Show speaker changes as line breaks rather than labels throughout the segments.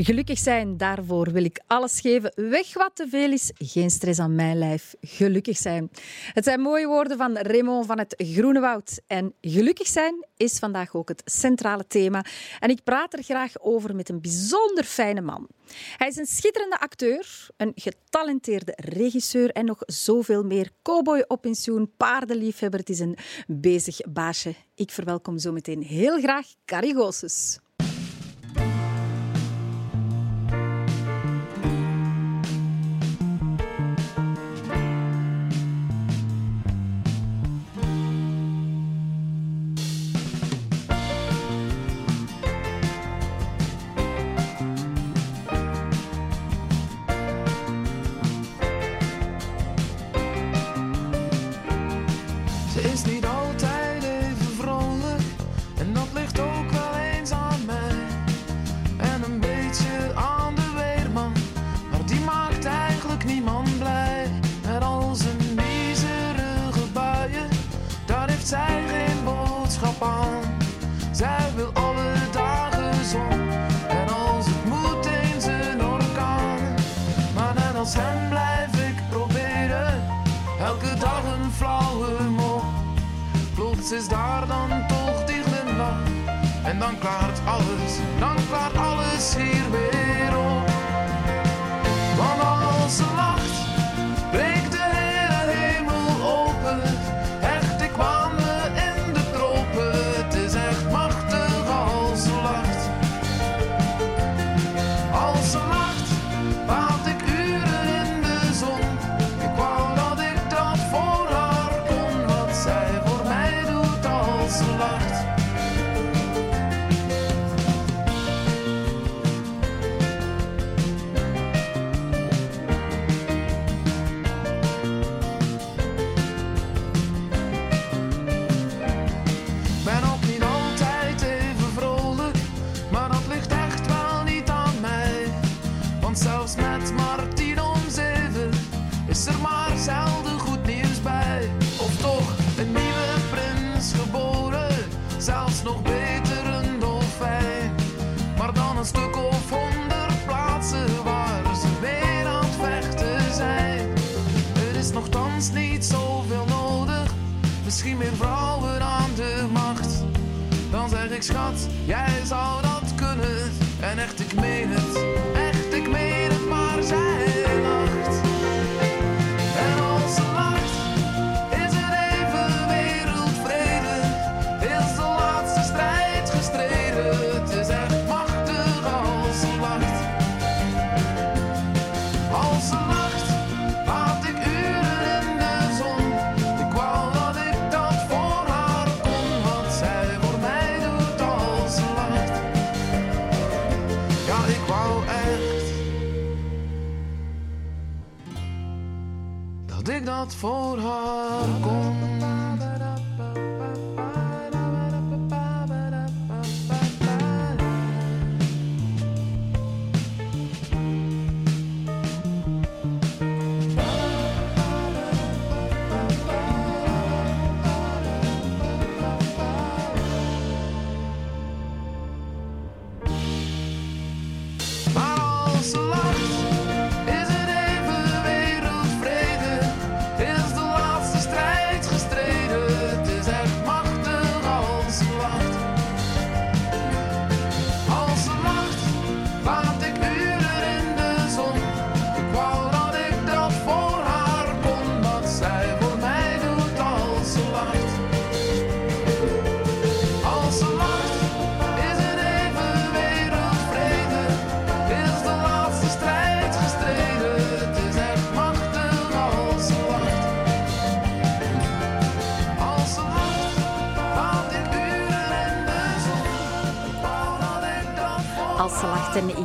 Gelukkig zijn, daarvoor wil ik alles geven. Weg wat te veel is, geen stress aan mijn lijf. Gelukkig zijn. Het zijn mooie woorden van Raymond van het Groene Woud. En gelukkig zijn is vandaag ook het centrale thema. En ik praat er graag over met een bijzonder fijne man. Hij is een schitterende acteur, een getalenteerde regisseur en nog zoveel meer. Cowboy op pensioen, paardenliefhebber, het is een bezig baasje. Ik verwelkom zometeen heel graag Carrie Goossens.
ik dat voor haar
komt.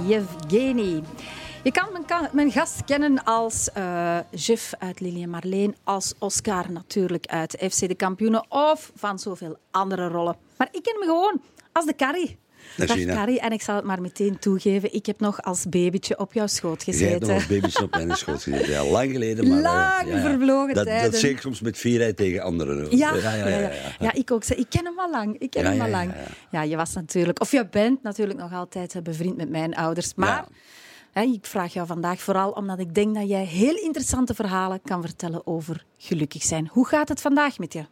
Yevgeny. Je kan mijn, mijn, gast kennen als uh, uit Lilian Marleen, als Oscar natuurlijk uit FC de Kampioenen of van zoveel andere rollen. Maar ik ken hem gewoon als de Carrie
Carrie, en ik zal het maar meteen toegeven. Ik heb nog als babytje op jouw schoot
Jij hebt nog
gezeten.
als baby's op mijn schoot gezeten. Ja, lang geleden, maar... eh,
Lang vervlogen
dat,
tijden.
Dat zeg ik soms met fierheid tegen anderen.
Ja,
ja, ja, ja, ja.
Ja, ik ook. Zeg, Ik ken hem al lang. Ik ken
Ja,
hem
ja,
al
ja,
lang.
ja.
Ja, je was natuurlijk, of je bent natuurlijk nog altijd eh, bevriend met mijn ouders. Maar
Ja.
ik vraag jou vandaag vooral omdat ik denk dat jij heel interessante verhalen kan vertellen over gelukkig zijn. Hoe gaat het vandaag met je?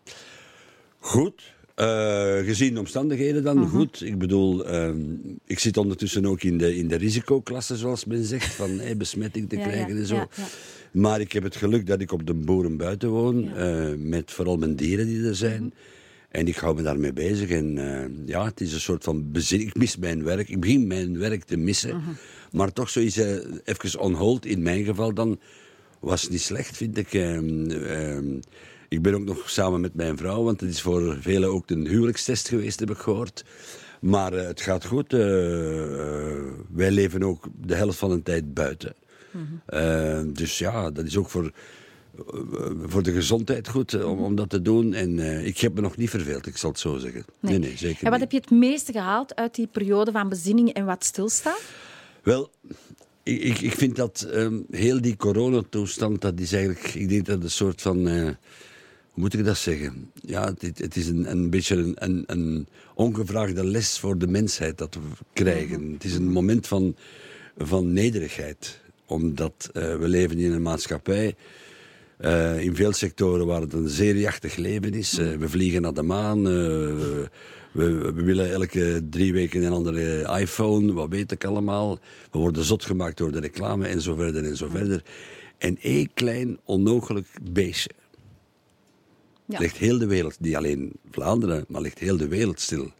Goed. Eh, gezien de omstandigheden dan
Mhm.
goed. Ik bedoel, ehm, ik zit ondertussen ook in de, in de risicoklasse, zoals men zegt, van hey, besmetting te
Ja, ja,
krijgen en zo.
ja.
Maar ik heb het geluk dat ik op de boeren buiten woon, eh, met vooral mijn dieren die er zijn.
Mhm.
En ik hou me daarmee bezig. En eh, ja, het is een soort van bezin. Ik mis mijn werk. Ik begin mijn werk te missen.
Mhm.
Maar toch zoiets even on hold, in mijn geval dan, was niet slecht, vind ik. Ik ben ook nog samen met mijn vrouw, want het is voor velen ook een huwelijkstest geweest, heb ik gehoord. Maar eh, het gaat goed. Eh, eh, wij leven ook de helft van de tijd buiten. Eh, dus ja, dat is ook voor, voor de gezondheid goed om, om dat te doen. En ik heb me nog niet verveeld, ik zal het zo zeggen. Nee, nee, zeker
En wat
niet.
heb je het meeste gehaald uit die periode van bezinning en wat stilstaan?
Wel, ik, ik, ik vind dat ehm, heel die coronatoestand, dat is eigenlijk, ik denk dat een soort van, hoe moet ik dat zeggen? Ja, het, het is een, een beetje een, een, een ongevraagde les voor de mensheid dat we krijgen. Het is een moment van, van nederigheid, omdat eh, we leven in een maatschappij eh, in veel sectoren waar het een zeer jachtig leven is. Eh, we vliegen naar de maan. we, we willen elke drie weken een andere iPhone. Wat weet ik allemaal. We worden zot gemaakt door de reclame en zo verder en zo verder. En één klein onogelijk beestje.
Ja.
Ligt heel de wereld, niet alleen Vlaanderen, maar ligt heel de wereld stil.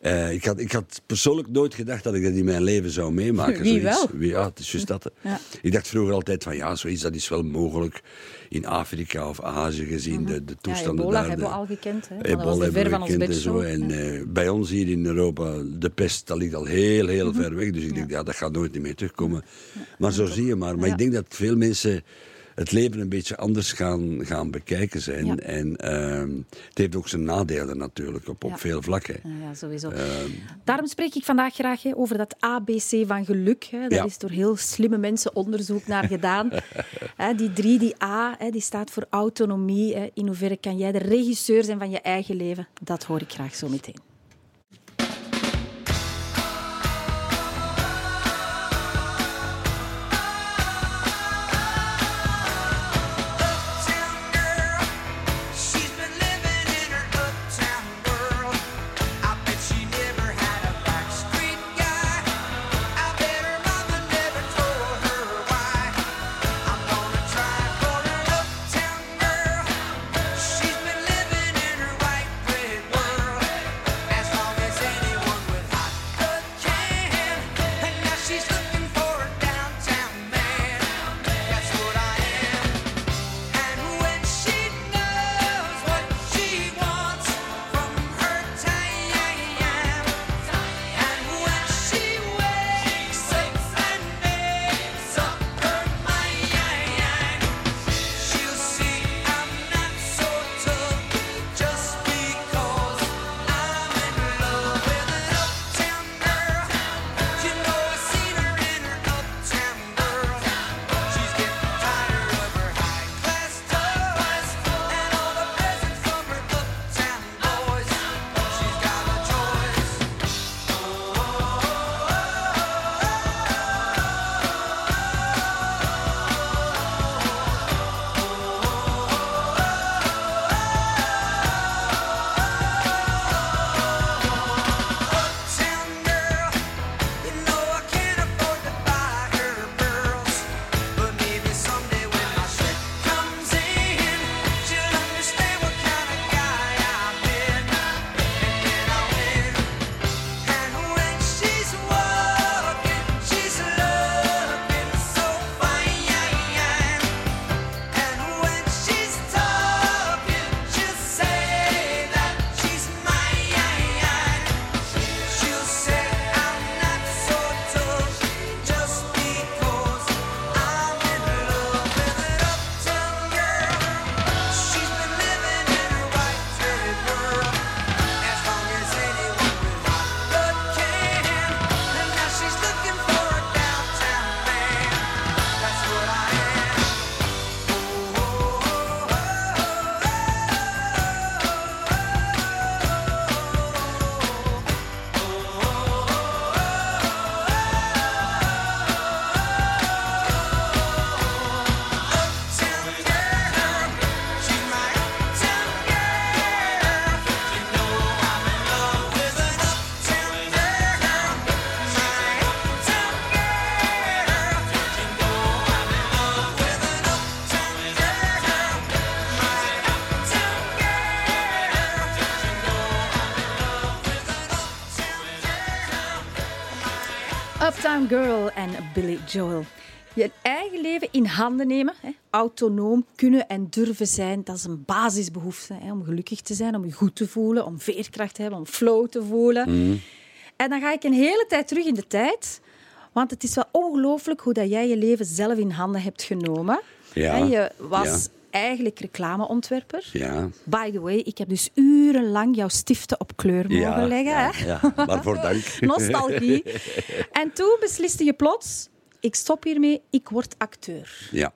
Eh, ik, had, ik had persoonlijk nooit gedacht dat ik dat in mijn leven zou meemaken.
Wie
zoiets.
wel?
Wie- Ja, het is juist dat.
Ja.
Ik dacht vroeger altijd van ja, zoiets dat is wel mogelijk in Afrika of Azië gezien de, de
Mhm. Ja,
toestanden
ebola
daar.
hebben we al gekend. Hè?
Ebola
was
hebben
ver
we
van ons
gekend en zo.
bedshow.
En
Ja.
eh, bij ons hier in Europa, de pest, dat ligt al heel, heel
Mhm.
ver weg. Dus ik denk, ja, dat gaat nooit meer terugkomen. Maar zo zie je maar. Maar
Ja.
ik denk dat veel mensen het leven een beetje anders gaan, gaan bekijken zijn.
Ja.
En ehm, het heeft ook zijn nadelen natuurlijk, op, op
Ja.
veel vlakken.
Ja, sowieso.
Ehm.
Daarom spreek ik vandaag graag hè, over dat ABC van geluk. Hè. Daar is door heel slimme mensen onderzoek naar gedaan. Hè, die drie, die A, hè, die staat voor autonomie. In hoeverre kan jij de regisseur zijn van je eigen leven? Dat hoor ik graag zo meteen.
Uptown Girl
en Billy Joel. Je eigen leven in handen nemen, hè, autonoom kunnen en durven zijn, dat is een basisbehoefte. Hè, om gelukkig te zijn, om je goed te voelen, om veerkracht te hebben, om flow te voelen. En dan ga ik een hele tijd terug in de tijd. Want het is wel ongelooflijk hoe dat jij je leven zelf in handen hebt genomen.
Ja,
Hè, Je was
ja.
Eigenlijk reclameontwerper.
Ja.
By the way, ik heb dus urenlang jouw stiften op kleur mogen
Ja,
leggen.
ja,
hè?
ja. Waarvoor dank.
Nostalgie. En toen besliste je plots, ik stop hiermee, ik word acteur.
Ja.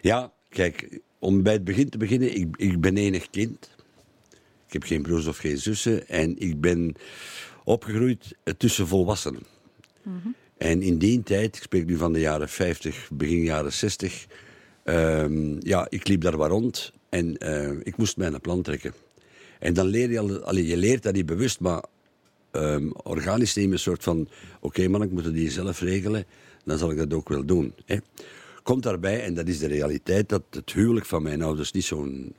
Ja, kijk, om bij het begin te beginnen, ik, ik ben enig kind. Ik heb geen broers of geen zussen. En ik ben opgegroeid tussen volwassenen. En in die tijd, ik spreek nu van de jaren 50, begin jaren 60. Ehm, ja, ik liep daar waar rond en eh, ik moest mij een plan trekken. En dan leer je al, allee, je leert dat niet bewust, maar ehm, organisch neem je een soort van: oké man, ik moet het hier zelf regelen, dan zal ik dat ook wel doen. Hè. Komt daarbij, en dat is de realiteit, dat het huwelijk van mijn ouders niet zo'n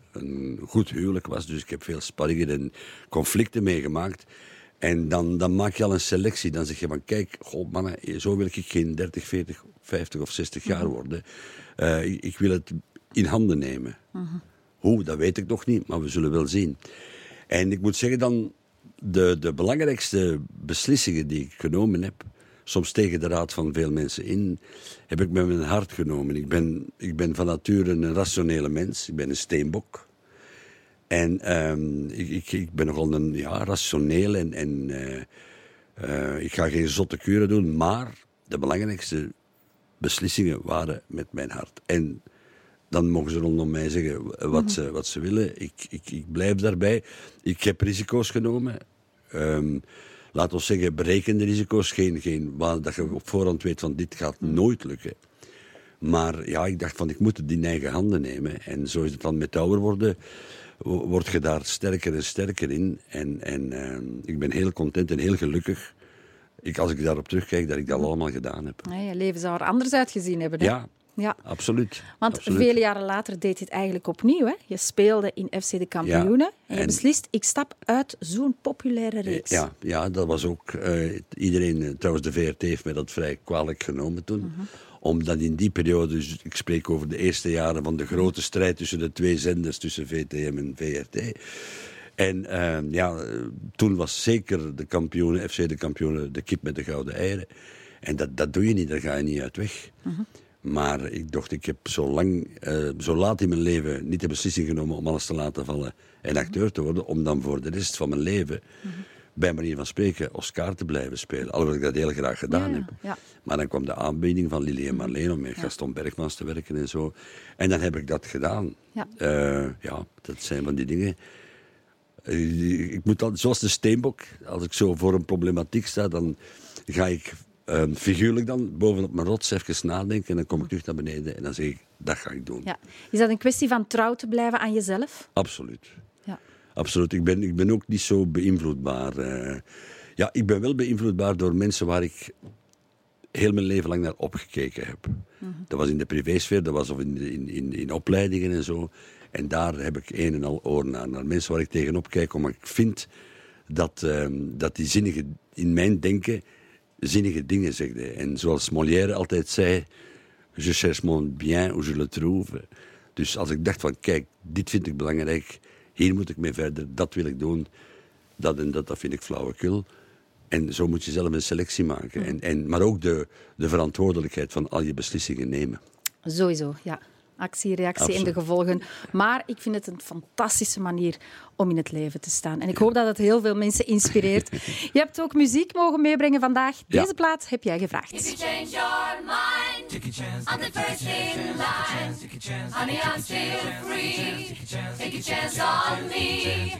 goed huwelijk was. Dus ik heb veel sparringen en conflicten meegemaakt. En dan, dan maak je al een selectie. Dan zeg je van, kijk, goh, mannen, zo wil ik geen 30, 40, 50 of 60 jaar worden. Eh, ik, ik wil het in handen nemen. Hoe, dat weet ik nog niet, maar we zullen wel zien. En ik moet zeggen dan, de, de belangrijkste beslissingen die ik genomen heb, soms tegen de raad van veel mensen in, heb ik met mijn hart genomen. Ik ben, ik ben van nature een rationele mens, ik ben een steenbok. En ehm, ik, ik, ik ben nogal een ja, rationeel en, en eh, eh, ik ga geen zotte kuren doen, maar de belangrijkste beslissingen waren met mijn hart. En dan mogen ze rondom mij zeggen wat, ze, wat ze willen. Ik, ik, ik blijf daarbij. Ik heb risico's genomen. Ehm laat ons zeggen, berekende risico's. Geen, geen, waar dat je op voorhand weet van dit gaat nooit lukken. Maar ja, ik dacht van ik moet het in eigen handen nemen. En zo is het dan met ouder worden. wo- Word je daar sterker en sterker in. En, en ehm, ik ben heel content en heel gelukkig. Ik, als ik daarop terugkijk, dat ik dat allemaal gedaan heb.
Nee, je leven zou er anders uitgezien hebben. Hè?
Ja,
ja.
absoluut.
Want
absoluut.
vele jaren later deed je het eigenlijk opnieuw. Hè? Je speelde in FC de Kampioenen. En je
en-
beslist, ik stap uit zo'n populaire reeks.
Ja, ja, dat was ook. eh, iedereen, eh, trouwens, de VRT heeft mij dat vrij kwalijk genomen toen.
Mhm.
Omdat in die periode, dus ik spreek over de eerste jaren van de grote strijd tussen de twee zenders, tussen VTM en VRT. En eh, ja, toen was zeker de kampioenen, FC de kampioenen, de kip met de gouden eieren. En dat, dat doe je niet, daar ga je niet uit weg. Maar ik dacht, ik heb zo, lang, eh, zo laat in mijn leven niet de beslissing genomen om alles te laten vallen en acteur te worden, om dan voor de rest van mijn leven, bij manier van spreken, Oscar te blijven spelen. Alhoewel ik dat heel graag gedaan
Ja,
heb.
ja.
Maar dan kwam de aanbieding van Lili en Marleen om met Gaston Bergmans te werken en zo. En dan heb ik dat gedaan.
Ja.
Eh, ja, dat zijn van die dingen. Eh, Ik moet dan, zoals de steenbok, als ik zo voor een problematiek sta, dan ga ik eh, figuurlijk dan bovenop mijn rots even nadenken en dan kom ik terug naar beneden en dan zeg ik, dat ga ik doen.
Ja. Is dat een kwestie van trouw te blijven aan jezelf?
Absoluut.
Ja.
Absoluut. Ik ben, ik ben ook niet zo beïnvloedbaar. eh. ja, ik ben wel beïnvloedbaar door mensen waar ik heel mijn leven lang naar opgekeken heb. Dat was in de privésfeer, dat was of in, in, in opleidingen en zo. En daar heb ik een en al oor naar. Naar mensen waar ik tegenop kijk, omdat ik vind dat, ehm, dat die zinnige, in mijn denken, zinnige dingen zegden. En zoals Molière altijd zei, je cherche mon bien où je le trouve. Dus als ik dacht van, kijk, dit vind ik belangrijk, hier moet ik mee verder, dat wil ik doen, dat en dat, dat vind ik flauwekul. En zo moet je zelf een selectie maken. En, en, maar ook de, de verantwoordelijkheid van al je beslissingen nemen.
Sowieso, ja. Actie, reactie en de
Absoluut.
gevolgen. Maar ik vind het een fantastische manier om in het leven te staan. En ik hoop dat het heel veel mensen inspireert. Je hebt ook muziek mogen meebrengen vandaag.
Ja.
Deze plaat heb jij gevraagd.
If you change your mind,
Take a chance,
I'm the first in line.
take a chance,
Honey, I'm still free. Take a chance on me.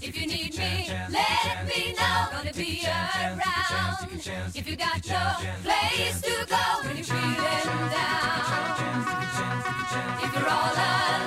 If you need me, let me know. Gonna be around. If you got no place to go when you're feeling down. If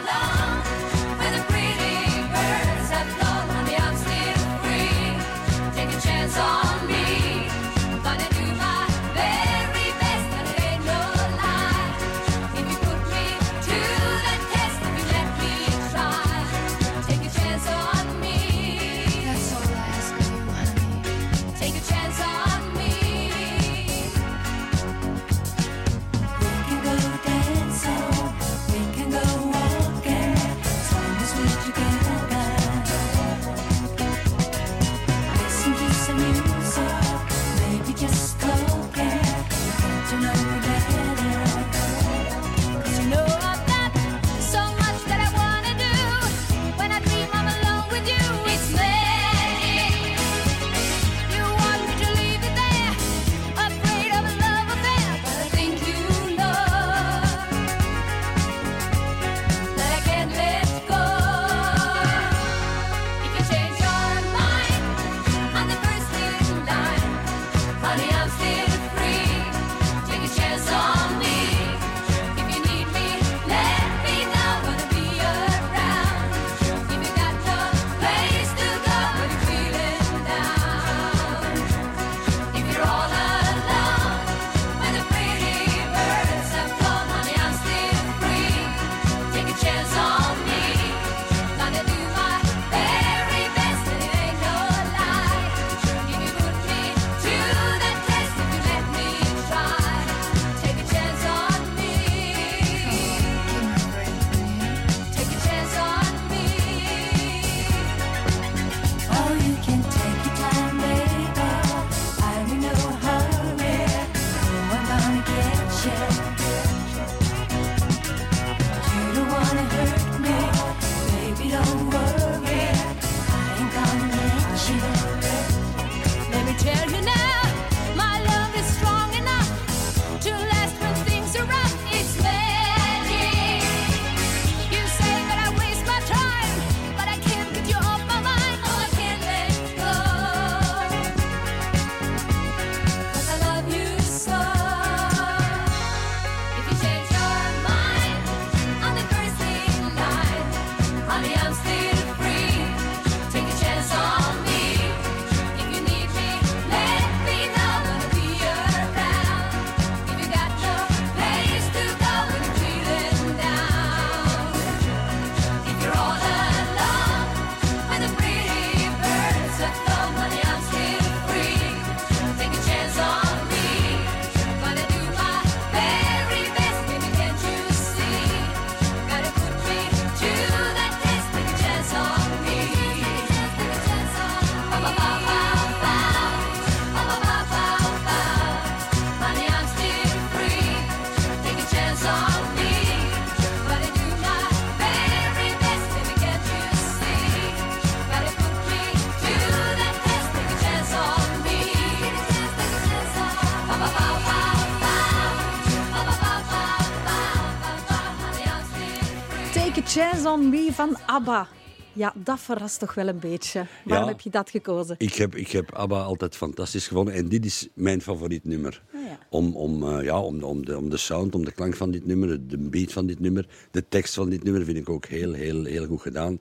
ABBA. Ja, dat verrast toch wel een beetje. Waarom
Ja.
heb je dat gekozen?
Ik heb, ik heb ABBA altijd fantastisch gevonden. En dit is mijn favoriet nummer.
Ah, ja.
Om, om, eh, ja, om, om, de, om de sound, om de klank van dit nummer, de beat van dit nummer, de tekst van dit nummer vind ik ook heel, heel, heel goed gedaan.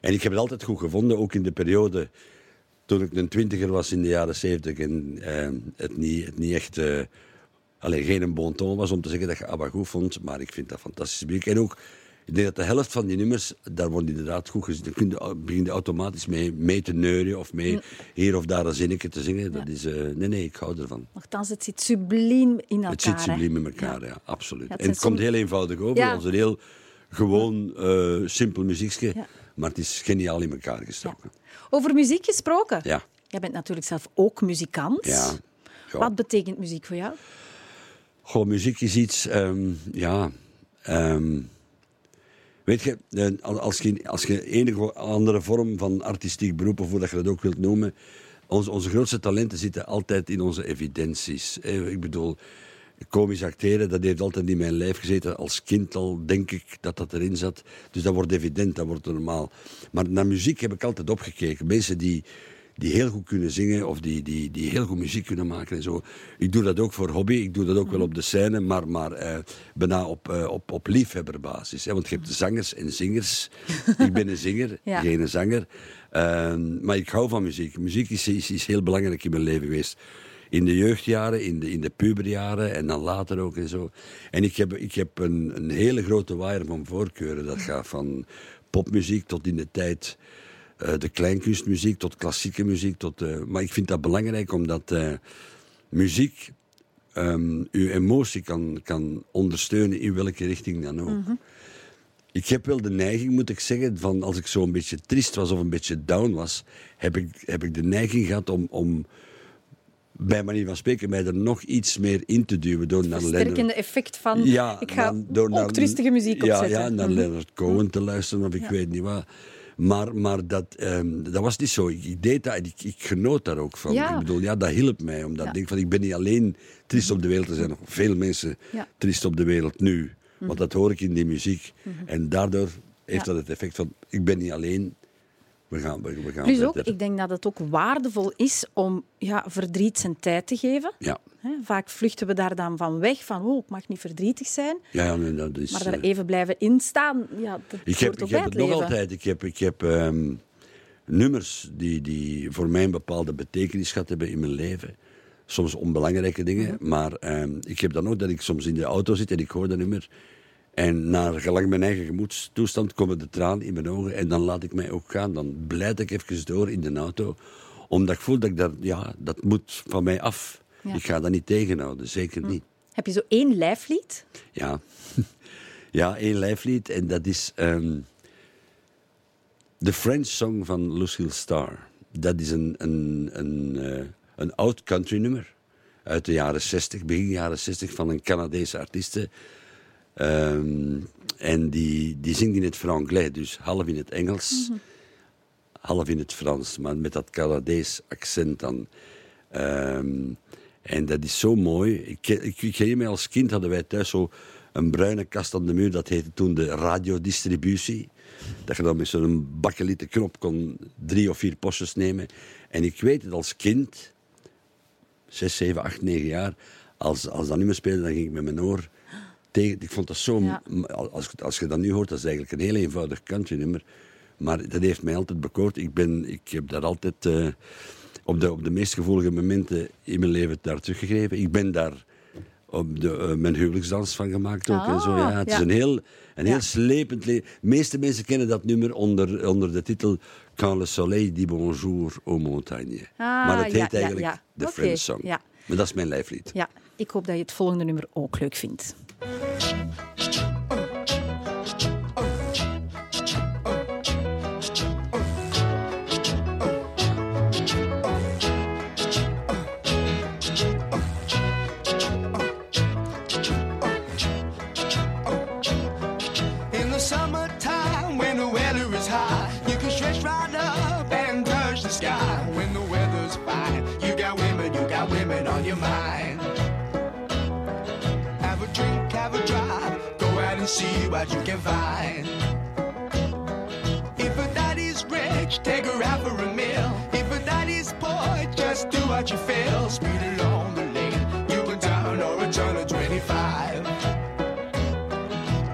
En ik heb het altijd goed gevonden, ook in de periode toen ik een twintiger was in de jaren zeventig en eh, het, niet, het niet echt... eh alleen geen bon ton was om te zeggen dat je ABBA goed vond, maar ik vind dat fantastische muziek. En ook, ik denk dat de helft van die nummers, daar wordt inderdaad goed gezien. Dan kun je, begin je automatisch mee, mee te neuren of mee hier of daar een zinnetje te zingen. Dat is, eh, nee, nee, ik hou ervan.
Nochtans, het zit subliem in elkaar.
het zit subliem in elkaar, ja, absoluut.
Het
en het komt heel eenvoudig over,
Ja.
als een heel gewoon, eh, simpel muziekje. Maar het is geniaal in elkaar gestoken.
Over muziek gesproken.
Ja.
Jij bent natuurlijk zelf ook muzikant.
Ja. Ja.
Wat betekent muziek voor jou?
Goh, muziek is iets, ehm, ja. ehm, weet je, eh, als je, als je enige andere vorm van artistiek beroep, of hoe dat je dat ook wilt noemen, onze, onze grootste talenten zitten altijd in onze evidenties. Ik bedoel, komisch acteren, dat heeft altijd in mijn lijf gezeten. Als kind al denk ik dat dat erin zat. Dus dat wordt evident, dat wordt normaal. Maar naar muziek heb ik altijd opgekeken. Mensen die, die heel goed kunnen zingen of die, die, die heel goed muziek kunnen maken en zo. Ik doe dat ook voor hobby, ik doe dat ook wel op de scène, maar, maar eh, bijna op, eh, op, op liefhebberbasis. Hè? Want je hebt zangers en zingers. ik ben een zinger,
Ja.
geen zanger. Ehm, maar ik hou van muziek. Muziek is, is, is heel belangrijk in mijn leven geweest. In de jeugdjaren, in de, in de puberjaren en dan later ook en zo. En ik heb, ik heb een, een hele grote waaier van voorkeuren. Dat gaat van popmuziek tot in de tijd de kleinkunstmuziek, tot klassieke muziek. Tot, eh, maar ik vind dat belangrijk omdat eh, muziek ehm, uw emotie kan, kan ondersteunen in welke richting dan ook. Ik heb wel de neiging, moet ik zeggen, van als ik zo een beetje triest was of een beetje down was, heb ik, heb ik de neiging gehad om, om bij manier van spreken mij er nog iets meer in te duwen door naar Leonard
effect van,
ja,
ik ga
dan door
ook
naar-
tristige muziek
ja,
opzetten.
Ja, naar
Mhm.
Leonard Cohen te luisteren of ik weet niet wat. Maar, maar dat, ehm, dat was niet zo. Ik, deed dat en ik, ik genoot daar ook van.
Ja.
Ik bedoel, ja, dat hielp mij. Omdat.
Mhm.
ik denk van, ik ben niet alleen triest op de wereld. Er zijn nog veel mensen.
Mhm.
triest op de wereld nu. Want dat hoor ik in die muziek. En daardoor heeft dat het effect van, ik ben niet alleen. We gaan, we, we gaan
Plus ook,
verder.
ik denk dat het ook waardevol is om ja, verdriet zijn tijd te geven.
Ja,
Vaak vluchten we daar dan van weg, van oh, ik mag niet verdrietig zijn.
ja, ja nee, dat is...
Maar daar
eh,
even blijven instaan, ja, dat
Ik heb, ik heb het nog altijd. Ik heb, ik heb ehm, nummers die, die voor mij een bepaalde betekenis gehad hebben in mijn leven. Soms onbelangrijke dingen,
Mhm.
maar ehm, ik heb dan ook dat ik soms in de auto zit en ik hoor dat nummer. En naar gelang mijn eigen gemoedstoestand komen de tranen in mijn ogen en dan laat ik mij ook gaan. Dan blijd ik even door in de auto, omdat ik voel dat ik daar, ja, dat moet van mij af.
Ja.
Ik ga dat niet tegenhouden, zeker niet.
Heb je zo één lijflied?
Ja, ja één lijflied. En dat is ehm, de French Song van Lucille Starr. Dat is een, een, een, eh, een oud country nummer uit de jaren 60, begin jaren 60, van een Canadese artieste. Ehm, en die, die zingt in het franglais, dus half in het Engels, half in het Frans, maar met dat Canadees accent dan. Ehm, en dat is zo mooi. Ik, ik, ik herinner me als kind hadden wij thuis zo een bruine kast aan de muur. Dat heette toen de radiodistributie. Dat je dan met zo'n bakkelieten knop kon drie of vier postjes nemen. En ik weet het als kind, zes, zeven, acht, negen jaar, als, als dat nummer speelde, dan ging ik met mijn oor tegen. Ik vond dat zo.
Ja.
Als, als je dat nu hoort, dat is eigenlijk een heel eenvoudig country nummer. Maar dat heeft mij altijd bekoord. Ik, ben, ik heb daar altijd eh, op, de, op de meest gevoelige momenten in mijn leven daar teruggegrepen. Ik ben daar op de, eh, mijn huwelijksdans van gemaakt ook. en zo,
Ah,
ja. Het is een heel, een
Ja.
heel slepend... Le- De meeste mensen kennen dat nummer onder, onder de titel Quand le soleil dit bonjour aux montagnes.
Ah,
maar het heet eigenlijk
Oké,
French Song.
ja.
Maar dat is mijn lijflied.
Ja, ik hoop dat je het volgende nummer ook leuk vindt.
Drink, have a drive, go out and see what you can find. If a daddy's rich, take her out for a meal. If a daddy's poor, just do what you feel. Speed along the lane, you can turn or a turn of 25.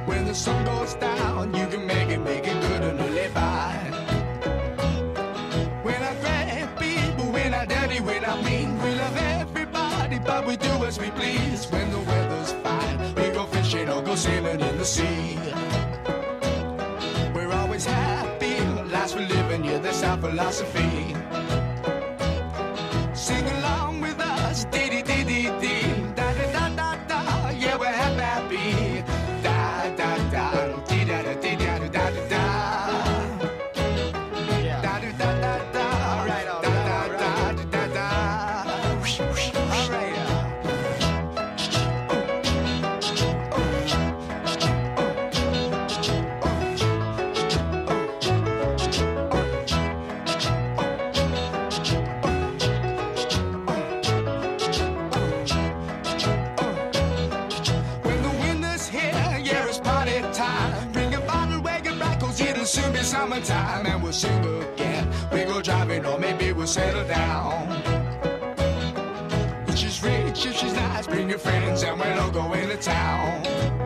When the sun goes down, you can make it, make it good and live by. When I grab people, when I dirty, when I mean, we love everybody, but we do as we please. When the sailing in the sea. We're always happy, last we're living, yeah, that's our philosophy. Summertime. And we'll sing again. We go driving, or maybe we'll settle down. If she's rich, if she's nice, bring your friends, and we'll all go into town.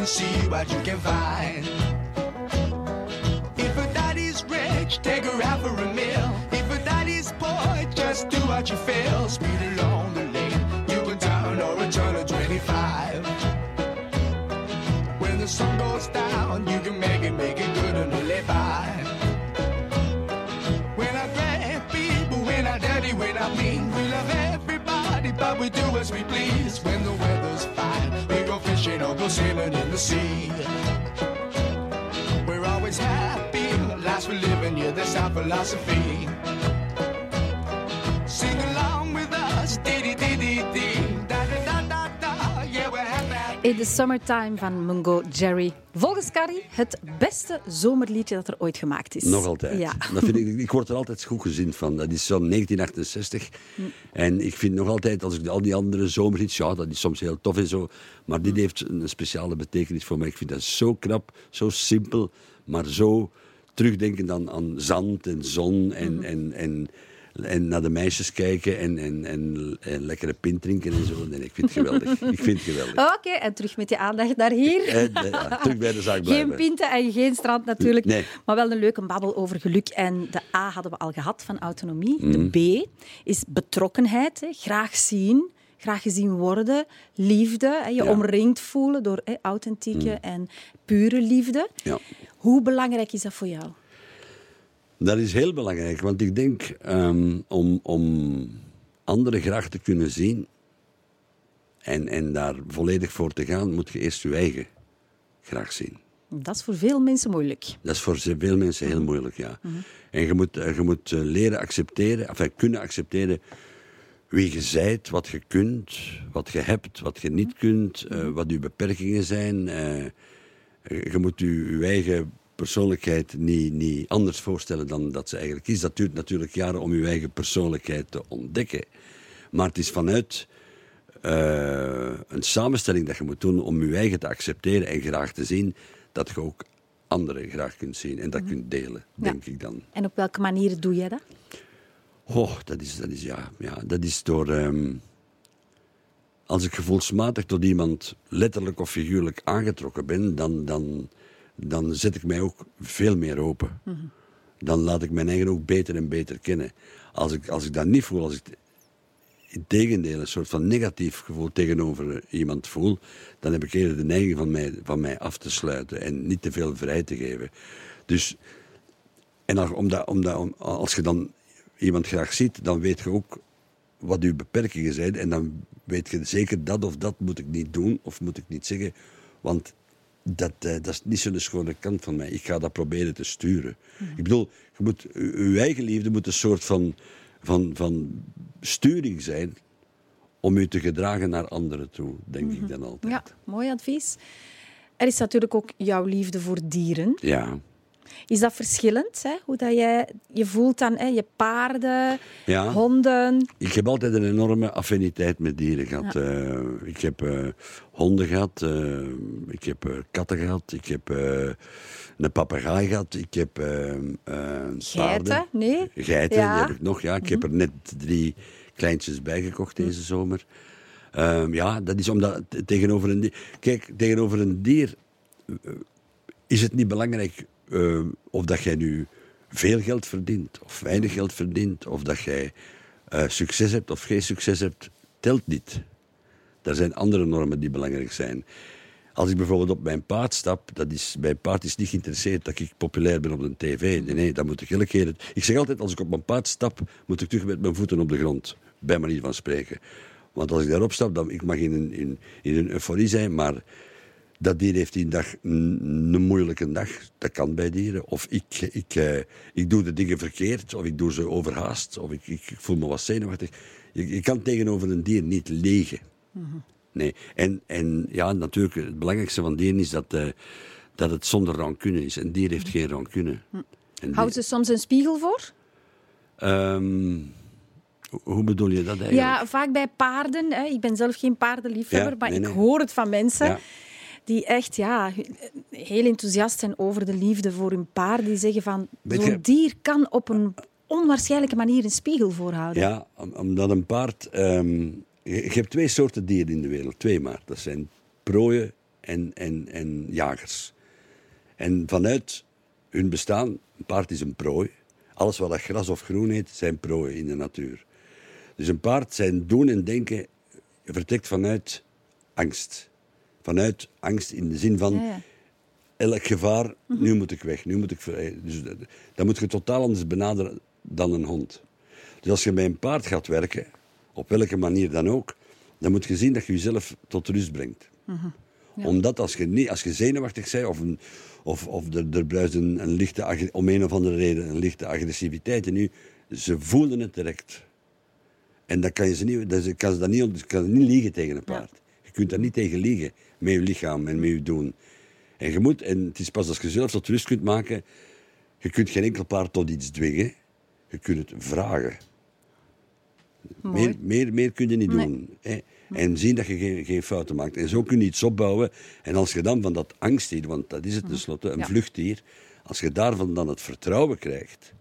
And see what you can find. If a daddy's rich, take her out for a meal. If a daddy's poor, just do what you feel. Speed along the lane, you can turn or a turn of 25. When the sun goes down, you can make it, make it good and live by. When I grab people, when I dirty, when I mean, we love everybody, but we do as we please. When the weather's fine, go fishing or go sailing in the sea. We're always happy, last we're living, yeah, that's our philosophy.
In the Summertime van Mungo Jerry. Volgens Carrie het beste zomerliedje dat er ooit gemaakt is.
Nog altijd.
Ja.
Dat vind ik, ik word er altijd goed gezien van. Dat is zo'n 1968. En ik vind nog altijd, als ik al die andere zomerhits... Ja, dat is soms heel tof en zo. Maar dit heeft een speciale betekenis voor mij. Ik vind dat zo knap, zo simpel, maar zo terugdenken aan, aan zand en zon en, en, en, en naar de meisjes kijken en, en, en, en lekkere pint drinken en zo. Nee, ik vind het geweldig. ik vind het geweldig.
Oké, en terug met je aandacht naar hier.
En, eh, ja, terug bij de zaak blijven.
Geen pinten en geen strand natuurlijk.
Nee.
Maar wel een leuke babbel over geluk. En de A hadden we al gehad van autonomie.
Mhm.
De B is betrokkenheid. Hè. Graag zien, graag gezien worden. Liefde, je
Ja.
omringd voelen door authentieke en pure liefde.
Ja.
Hoe belangrijk is dat voor jou?
Dat is heel belangrijk, want ik denk ehm, om, om anderen graag te kunnen zien en, en daar volledig voor te gaan, moet je eerst je eigen graag zien.
Dat is voor veel mensen moeilijk.
Dat is voor veel mensen heel moeilijk, ja. En je moet, eh, je moet eh, leren accepteren, enfin kunnen accepteren wie je zijt, wat je kunt, wat je hebt, wat je niet kunt, eh, wat je beperkingen zijn. je moet je, je eigen persoonlijkheid niet, niet anders voorstellen dan dat ze eigenlijk is. Dat duurt natuurlijk jaren om je eigen persoonlijkheid te ontdekken. Maar het is vanuit eh, een samenstelling dat je moet doen om je eigen te accepteren en graag te zien, dat je ook anderen graag kunt zien en dat kunt delen, denk ik dan.
En op welke manier doe jij dat?
Oh, dat is, dat is, ja, ja, dat is door. ehm, als ik gevoelsmatig tot iemand letterlijk of figuurlijk aangetrokken ben, dan, dan, dan zet ik mij ook veel meer open. Dan laat ik mijn eigen ook beter en beter kennen. Als ik, als ik dat niet voel, als ik in tegendeel een soort van negatief gevoel tegenover iemand voel, dan heb ik eerder de neiging van mij, van mij af te sluiten en niet te veel vrij te geven. Dus en als, omdat, omdat, om- als je dan iemand graag ziet, dan weet je ook wat uw beperkingen zijn. En dan weet je zeker dat of dat moet ik niet doen of moet ik niet zeggen. Want dat, eh, dat is niet zo'n schone kant van mij. Ik ga dat proberen te sturen. Ik bedoel, je moet, uw eigen liefde moet een soort van, van, van sturing zijn om u te gedragen naar anderen toe, denk ik dan altijd.
Ja, mooi advies. Er is natuurlijk ook jouw liefde voor dieren.
ja.
Is dat verschillend, hè? hoe dat jij je voelt dan hè? je paarden,
Ja.
honden?
Ik heb altijd een enorme affiniteit met dieren gehad. Eh, ik heb eh, honden gehad, eh, ik heb katten gehad, ik heb een papegaai gehad, ik heb eh, paarden.
Geiten? Nee?
Geiten,
Ja. Mhm.
die heb ik nog. Ja. Ik heb er net drie kleintjes bijgekocht deze zomer. Ehm, ja, dat is omdat tegenover een dier... Kijk, tegenover een dier is het niet belangrijk eh, of dat jij nu veel geld verdient of weinig geld verdient, of dat jij eh, succes hebt of geen succes hebt, telt niet. Er zijn andere normen die belangrijk zijn. Als ik bijvoorbeeld op mijn paard stap, dat is, mijn paard is niet geïnteresseerd dat ik populair ben op de tv. Nee, nee, dat moet ik keer... Ik zeg altijd, als ik op mijn paard stap, moet ik terug met mijn voeten op de grond. Bij manier van spreken. Want als ik daarop stap, dan ik mag in in, in een euforie zijn, maar dat dier heeft die dag een, moeilijke dag. Dat kan bij dieren. Of ik, ik, eh, ik doe de dingen verkeerd, of ik doe ze overhaast, of ik, ik, ik voel me wat zenuwachtig. Je, je kan tegenover een dier niet liegen. Nee. En, en ja, natuurlijk, het belangrijkste van dieren is dat, eh, dat het zonder rancune is. Een dier heeft geen rancune. Een
Houdt ze soms een spiegel voor?
Ehm, hoe- bedoel je dat eigenlijk?
Ja, vaak bij paarden. Hè. Ik ben zelf geen paardenliefhebber,
Ja,
maar ik
nee.
hoor het van mensen
Ja.
Die echt ja, heel enthousiast zijn over de liefde voor hun paard. Die zeggen van, zo'n dier kan op een onwaarschijnlijke manier een spiegel voorhouden.
Ja, om- omdat een paard. je, je hebt twee soorten dieren in de wereld, twee maar. Dat zijn prooien en, en, en jagers. En vanuit hun bestaan, een paard is een prooi. Alles wat dat gras of groen heet, zijn prooien in de natuur. Dus een paard, zijn doen en denken, vertrekt vanuit angst. Vanuit angst in de zin van
Ja, ja.
elk gevaar, nu moet ik weg, nu moet ik. Dus dat, dat moet je totaal anders benaderen dan een hond. Dus als je bij een paard gaat werken, op welke manier dan ook, dan moet je zien dat je jezelf tot rust brengt. Omdat als je, niet, als je zenuwachtig bent of, een, of, of er, er bruist een, een lichte, om een of andere reden een lichte agressiviteit in u, ze voelen het direct. En dan kan je ze niet, dat kan ze dat niet, je kan niet liegen tegen een paard. Je kunt daar niet tegen liegen, met je lichaam en met je doen. En je moet, en het is pas als je zelf tot rust kunt maken, je kunt geen enkel paard tot iets dwingen. Je kunt het vragen.
Mooi.
Meer, meer, meer kun je niet
Nee.
doen. Hè? En zien dat je geen, geen fouten maakt. En zo kun je iets opbouwen. En als je dan van dat angstdier, want dat is het tenslotte, een
Ja.
vluchtdier. Als je daarvan dan het vertrouwen krijgt,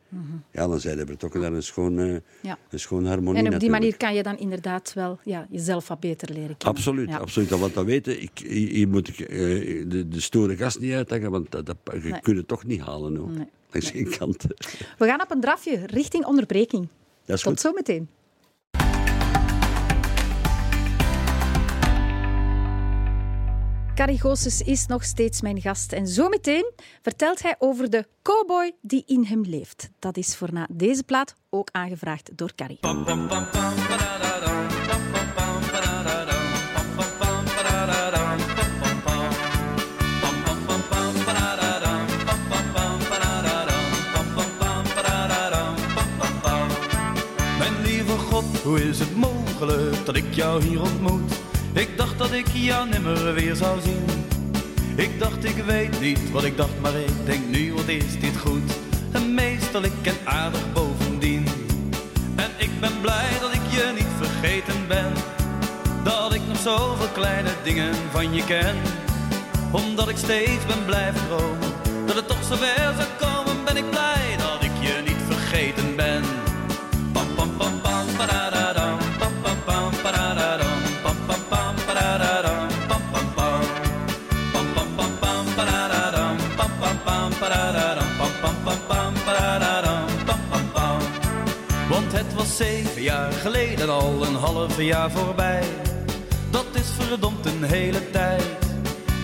ja, dan zijn er betrokken naar een schoon, eh,
Ja.
een schoon harmonie.
En op die
natuurlijk.
manier kan je dan inderdaad wel ja, jezelf wat beter leren kennen.
Absoluut,
Ja.
absoluut. Wat dat weten, ik, hier moet ik eh, de, de stoere gast niet uithangen, want dat, dat, je
Nee.
kunt het toch niet halen. Hoor.
Nee.
Langs geen kant.
We gaan op een drafje richting onderbreking.
Dat is
Tot
goed.
zometeen. Carrie Goossens is nog steeds mijn gast. En zometeen vertelt hij over de cowboy die in hem leeft. Dat is voor na deze plaat ook aangevraagd door Carrie.
Mijn lieve God, hoe is het mogelijk dat ik jou hier ontmoet? Ik dacht dat ik jou nimmer weer zou zien. Ik dacht ik weet niet wat ik dacht, maar ik denk nu wat is dit goed. En ik en aardig bovendien. En ik ben blij dat ik je niet vergeten ben. Dat ik nog zoveel kleine dingen van je ken. Omdat ik steeds ben blijven dromen. Dat het toch zover zou komen, ben ik blij dat geleden al een half jaar voorbij. Dat is verdomd een hele tijd.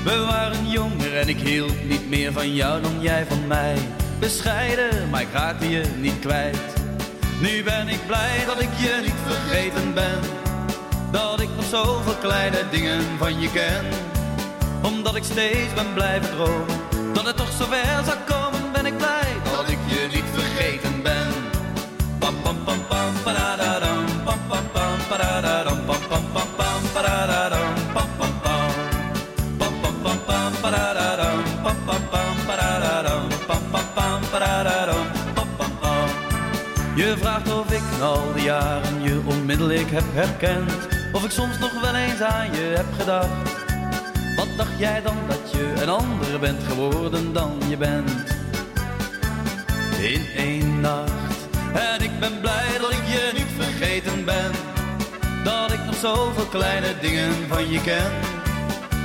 We waren jonger en ik hield niet meer van jou dan jij van mij. Bescheiden, maar ik raakte je niet kwijt. Nu ben ik blij dat ik je niet vergeten ben. Dat ik nog zoveel kleine dingen van je ken. Omdat ik steeds ben blijven dromen. Dat het toch zover zou komen, ben ik blij dat ik je niet vergeten ben. Pam pam pam pam Je vraagt of ik al die jaren je onmiddellijk heb herkend, of ik soms nog wel eens aan je heb gedacht. Wat dacht jij dan dat je een ander bent geworden dan je bent? In één nacht. En ik ben blij dat ik je niet vergeten ben. Dat ik nog zoveel kleine dingen van je ken.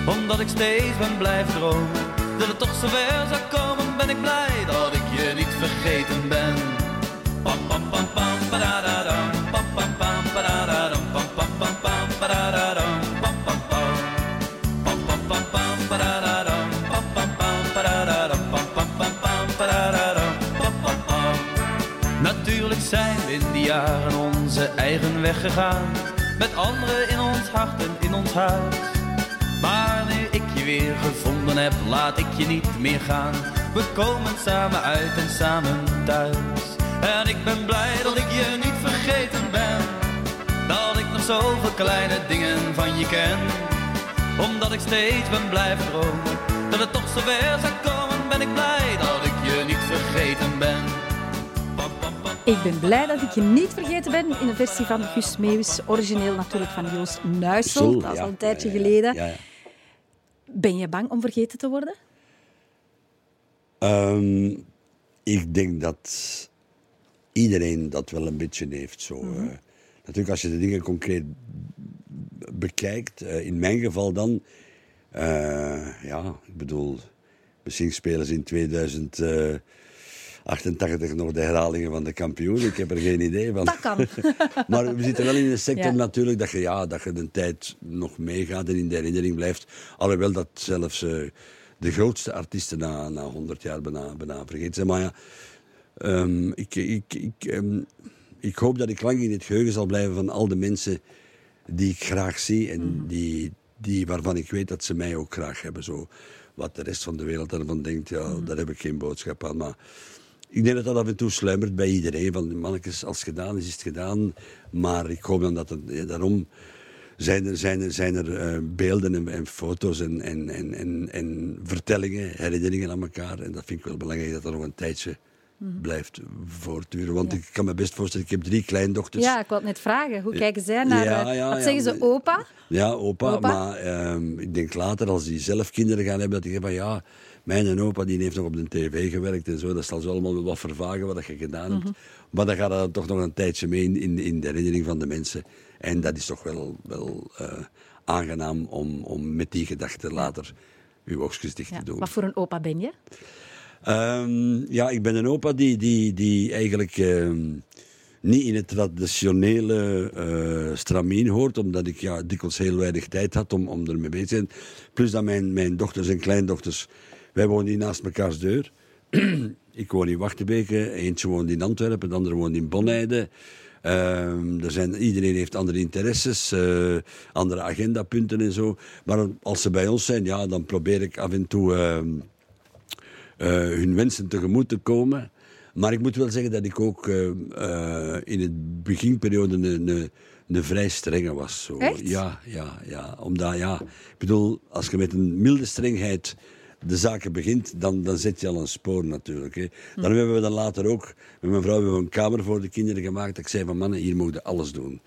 Omdat ik steeds ben blijven dromen. Dat het toch zover zou komen, ben ik blij dat ik je niet vergeten ben. Pam pam pam pam padadadam, pam pam pam padadadam, pam pam pam pam padadadam, pam pam pam. Pam pam pam pam pam pam pam pam pam pam pam pam pam pam. Natuurlijk zijn we in die jaren onze eigen weg gegaan. Met anderen in ons hart en in ons huis. Maar nu ik je weer gevonden heb, laat ik je niet meer gaan. We komen samen uit en samen thuis. En ik ben blij dat ik je niet vergeten ben. Dat ik nog zoveel kleine dingen van je ken. Omdat ik steeds ben blijven dromen. Dat het toch zover zou komen, ben ik blij dat ik je niet vergeten ben.
Ik ben blij dat ik je niet vergeten ben in de versie van Gus Meeuwis. Origineel natuurlijk van Joost Nuissel. Dat is al een tijdje geleden. Ben je bang om vergeten te worden?
Ehm, ik denk dat iedereen dat wel een beetje heeft. Zo,
Mhm.
eh. natuurlijk, als je de dingen concreet bekijkt, eh, in mijn geval dan, eh, ja, ik bedoel, misschien spelen ze in 2088 nog de herhalingen van de kampioen. Ik heb er geen idee van.
Dat kan.
Maar we zitten wel in een sector
Ja.
natuurlijk dat je, ja, dat je de tijd nog meegaat en in de herinnering blijft. Alhoewel dat zelfs eh, de grootste artiesten na, na 100 jaar bijna, bijna vergeten zijn. Maar ja, ehm, ik, ik, ik, ehm, ik hoop dat ik lang in het geheugen zal blijven van al de mensen die ik graag zie en die, die, waarvan ik weet dat ze mij ook graag hebben. Zo, wat de rest van de wereld daarvan denkt, ja, daar heb ik geen boodschap aan. Maar ik denk dat dat af en toe sluimert bij iedereen. Van mannetjes, als het gedaan is, is het gedaan. Maar ik hoop dan dat het, daarom zijn er, zijn er, er eh, beelden en, en foto's en, en, en, en, en vertellingen, herinneringen aan elkaar. En dat vind ik wel belangrijk dat dat nog een tijdje blijft voortduren. Want ik kan me best voorstellen, ik heb drie kleindochters.
Ja, ik wou het net vragen. Hoe kijken zij naar...
Ja,
eh,
ja,
wat zeggen ze? Opa?
Ja, opa.
Opa?
Maar ehm, ik denk later, als die zelf kinderen gaan hebben, dat die zeggen van ja, mijn en opa die heeft nog op de tv gewerkt en zo. Dat zal zo allemaal wel wat vervagen wat je gedaan hebt. Maar dan gaat dat toch nog een tijdje mee in, in, de herinnering van de mensen. En dat is toch wel, wel eh, aangenaam om, om met die gedachte later uw oogstjes dicht te doen.
Wat voor een opa ben je?
Ehm, ja, ik ben een opa die, die, die eigenlijk ehm, niet in het traditionele eh stramien hoort, omdat ik ja, dikwijls heel weinig tijd had om, om ermee bezig te zijn. Plus dat mijn, mijn dochters en kleindochters, wij wonen hier naast mekaars deur. ik woon in Wachtenbeke, eentje woont in Antwerpen, de andere woont in Bonheide. Ehm, er zijn, iedereen heeft andere interesses, eh, andere agendapunten en zo. Maar als ze bij ons zijn, ja, dan probeer ik af en toe hun wensen tegemoet te komen. Maar ik moet wel zeggen dat ik ook eh, eh, in het beginperiode een, een, een vrij strenge was. Zo.
Echt?
Ja, ja, ja. Omdat, ja, ik bedoel, als je met een milde strengheid de zaken begint, dan, dan zet je al een spoor natuurlijk. Hè. Dan hebben we dan later ook, met mijn vrouw hebben we een kamer voor de kinderen gemaakt. Dat ik zei van mannen, hier mogen je alles doen.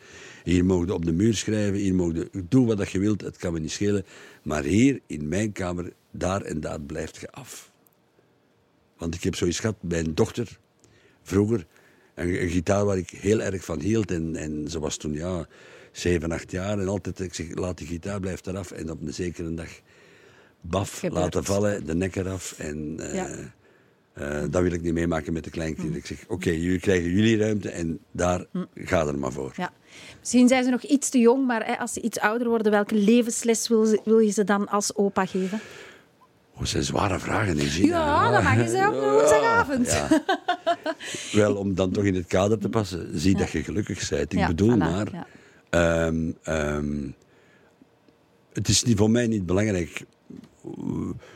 Hier mogen je op de muur schrijven, hier mogen je doen wat je wilt, het kan me niet schelen. Maar hier, in mijn kamer, daar en daar blijft je af. Want ik heb zoiets gehad bij een dochter, vroeger, een, een gitaar waar ik heel erg van hield. En, en ze was toen, ja, zeven, acht jaar. En altijd, ik zeg, laat die gitaar, blijft eraf. En op een zekere dag, baf,
Gebeurt.
laten vallen, de nek eraf. En eh,
Ja.
eh, dat wil ik niet meemaken met de kleinkinderen. Ik zeg, oké, jullie krijgen jullie ruimte en daar ga er maar voor.
Ja. Misschien zijn ze nog iets te jong, maar hè, als ze iets ouder worden, welke levensles wil, wil je ze dan als opa geven?
Oh, dat zijn zware vragen, hè, Gina.
Ja, dat mag je op een woensdagavond.
Ja. Wel, om dan toch in het kader te passen, zie dat je gelukkig bent. Ik
Ja,
bedoel maar, ehm, ehm, het is niet voor mij niet belangrijk eh,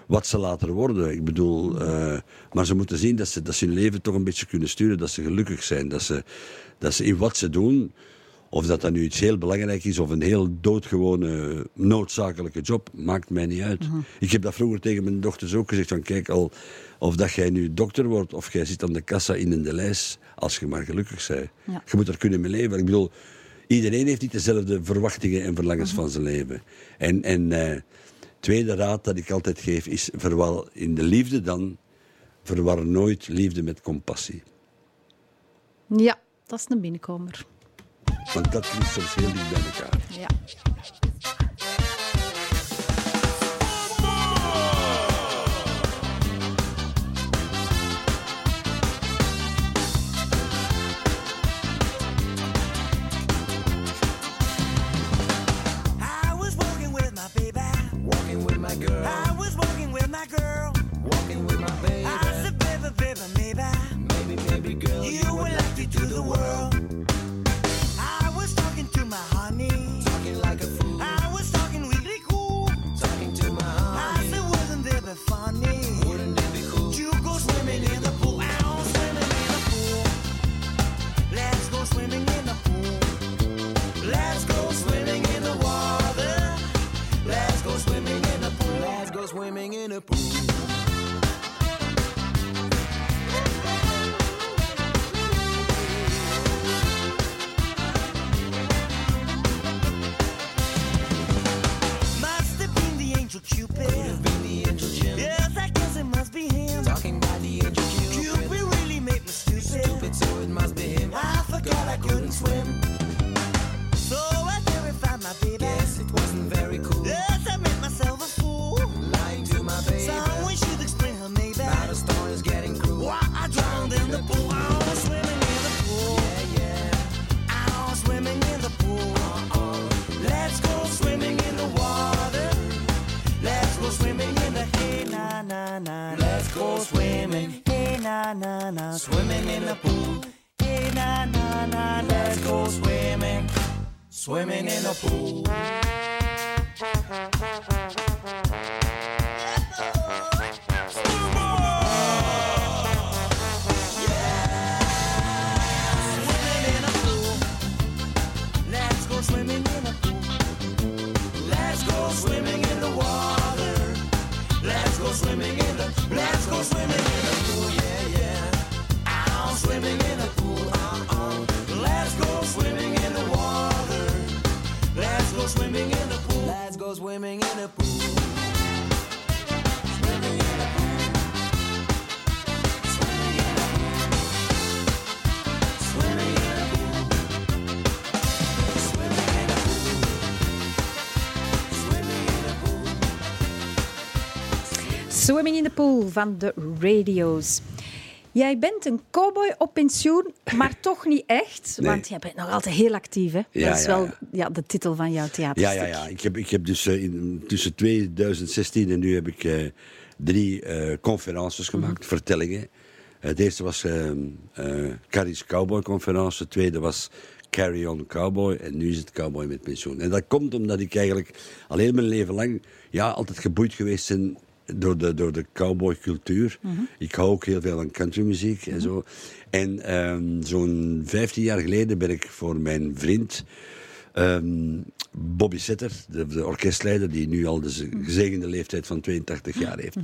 wat ze later worden. Ik bedoel, eh, maar ze moeten zien dat ze, dat ze hun leven toch een beetje kunnen sturen, dat ze gelukkig zijn, dat ze, dat ze in wat ze doen, of dat dat nu iets heel belangrijk is of een heel doodgewone noodzakelijke job, maakt mij niet uit.
Mhm.
Ik heb dat vroeger tegen mijn dochters ook gezegd, van kijk al, of dat jij nu dokter wordt of jij zit aan de kassa in een lijst, als je maar gelukkig bent.
Ja.
Je moet er kunnen mee leven. Ik bedoel, iedereen heeft niet dezelfde verwachtingen en verlangens
Mhm.
van zijn leven. En, en eh, tweede raad dat ik altijd geef is, verwar in de liefde dan, verwar nooit liefde met compassie.
Ja, dat is een binnenkomer.
Want dat ligt soms heel dicht bij elkaar.
Swimming Swimming in the Pool
van de Radio's. Jij bent een cowboy op pensioen, maar toch niet echt.
Nee.
Want jij bent nog altijd heel actief. Hè?
Ja,
dat is
ja,
wel
ja.
ja, de titel van jouw
Ja,
theaterstuk.
ja, ja. Ik heb, ik heb dus eh, in, tussen 2016 en nu heb ik eh, drie eh conferences gemaakt, vertellingen. Eh, de eerste was eh eh Carrie's Cowboy Conferentie, de tweede was Carry On Cowboy en nu is het Cowboy met pensioen. En dat komt omdat ik eigenlijk al heel mijn leven lang ja, altijd geboeid geweest ben door de, door de cowboycultuur. Ik hou ook heel veel van countrymuziek en zo. En ehm, zo'n 15 jaar geleden ben ik voor mijn vriend Ehm, Bobby Setter, de, de orkestleider, die nu al de
Mhm.
gezegende leeftijd van 82 jaar heeft.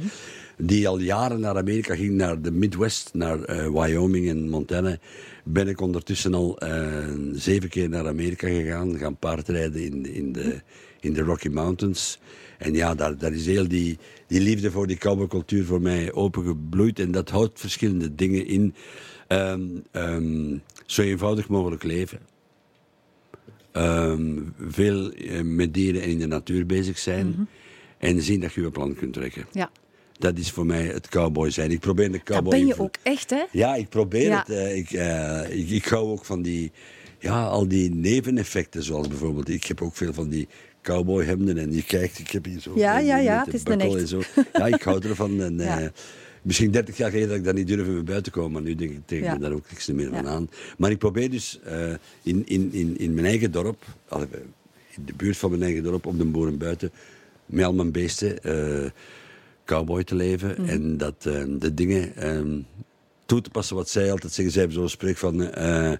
Die al jaren naar Amerika ging, naar de Midwest, naar eh, Wyoming en Montana. Ben ik ondertussen al eh, zeven keer naar Amerika gegaan, gaan paardrijden in, in, de, in de Rocky Mountains. En ja, daar, daar is heel die, die liefde voor die cowboycultuur voor mij opengebloeid. En dat houdt verschillende dingen in. Ehm, ehm, zo eenvoudig mogelijk leven. Ehm, veel eh, met dieren en in de natuur bezig zijn. En zien dat je je plan kunt trekken.
Ja.
Dat is voor mij het cowboy zijn. Ik probeer de
Dat
cowboy...
ben je ook echt, hè?
Ja, ik probeer
Ja.
het. eh, ik, ik, ik hou ook van die... Ja, al die neveneffecten, zoals bijvoorbeeld... Ik heb ook veel van die cowboyhemden en je kijkt, ik heb hier zo...
Ja, ja, ja, het is een echt.
en zo. Ja, ik hou ervan. En,
Ja.
eh, misschien 30 jaar geleden dat ik dat niet durfde me buiten te komen, maar nu denk ik tegen
Ja.
me daar ook niks meer van aan. Maar ik probeer dus eh, in, in, in, in mijn eigen dorp, allee, in de buurt van mijn eigen dorp, op de boeren buiten, met al mijn beesten, eh, cowboy te leven.
Mhm.
En dat eh, de dingen ehm, toe te passen wat zij altijd zeggen. Zij hebben zo'n spreek van... eh,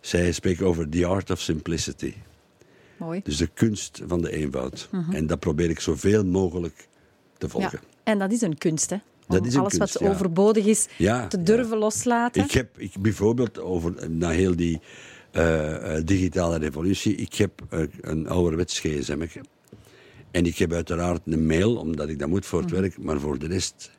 zij spreken over the art of simplicity.
Mooi.
Dus de kunst van de eenvoud. En dat probeer ik zoveel mogelijk te volgen.
Mhm. Ja. En dat is een kunst, hè? Om
Dat is een
alles
kunst,
wat
ja.
overbodig is
Ja,
te durven loslaten.
Ik heb ik, bijvoorbeeld over na heel die eh, eh, digitale revolutie, ik heb eh, een ouderwets gsm. En ik heb uiteraard een mail, omdat ik dat moet voor het
Mhm.
werk, maar voor de rest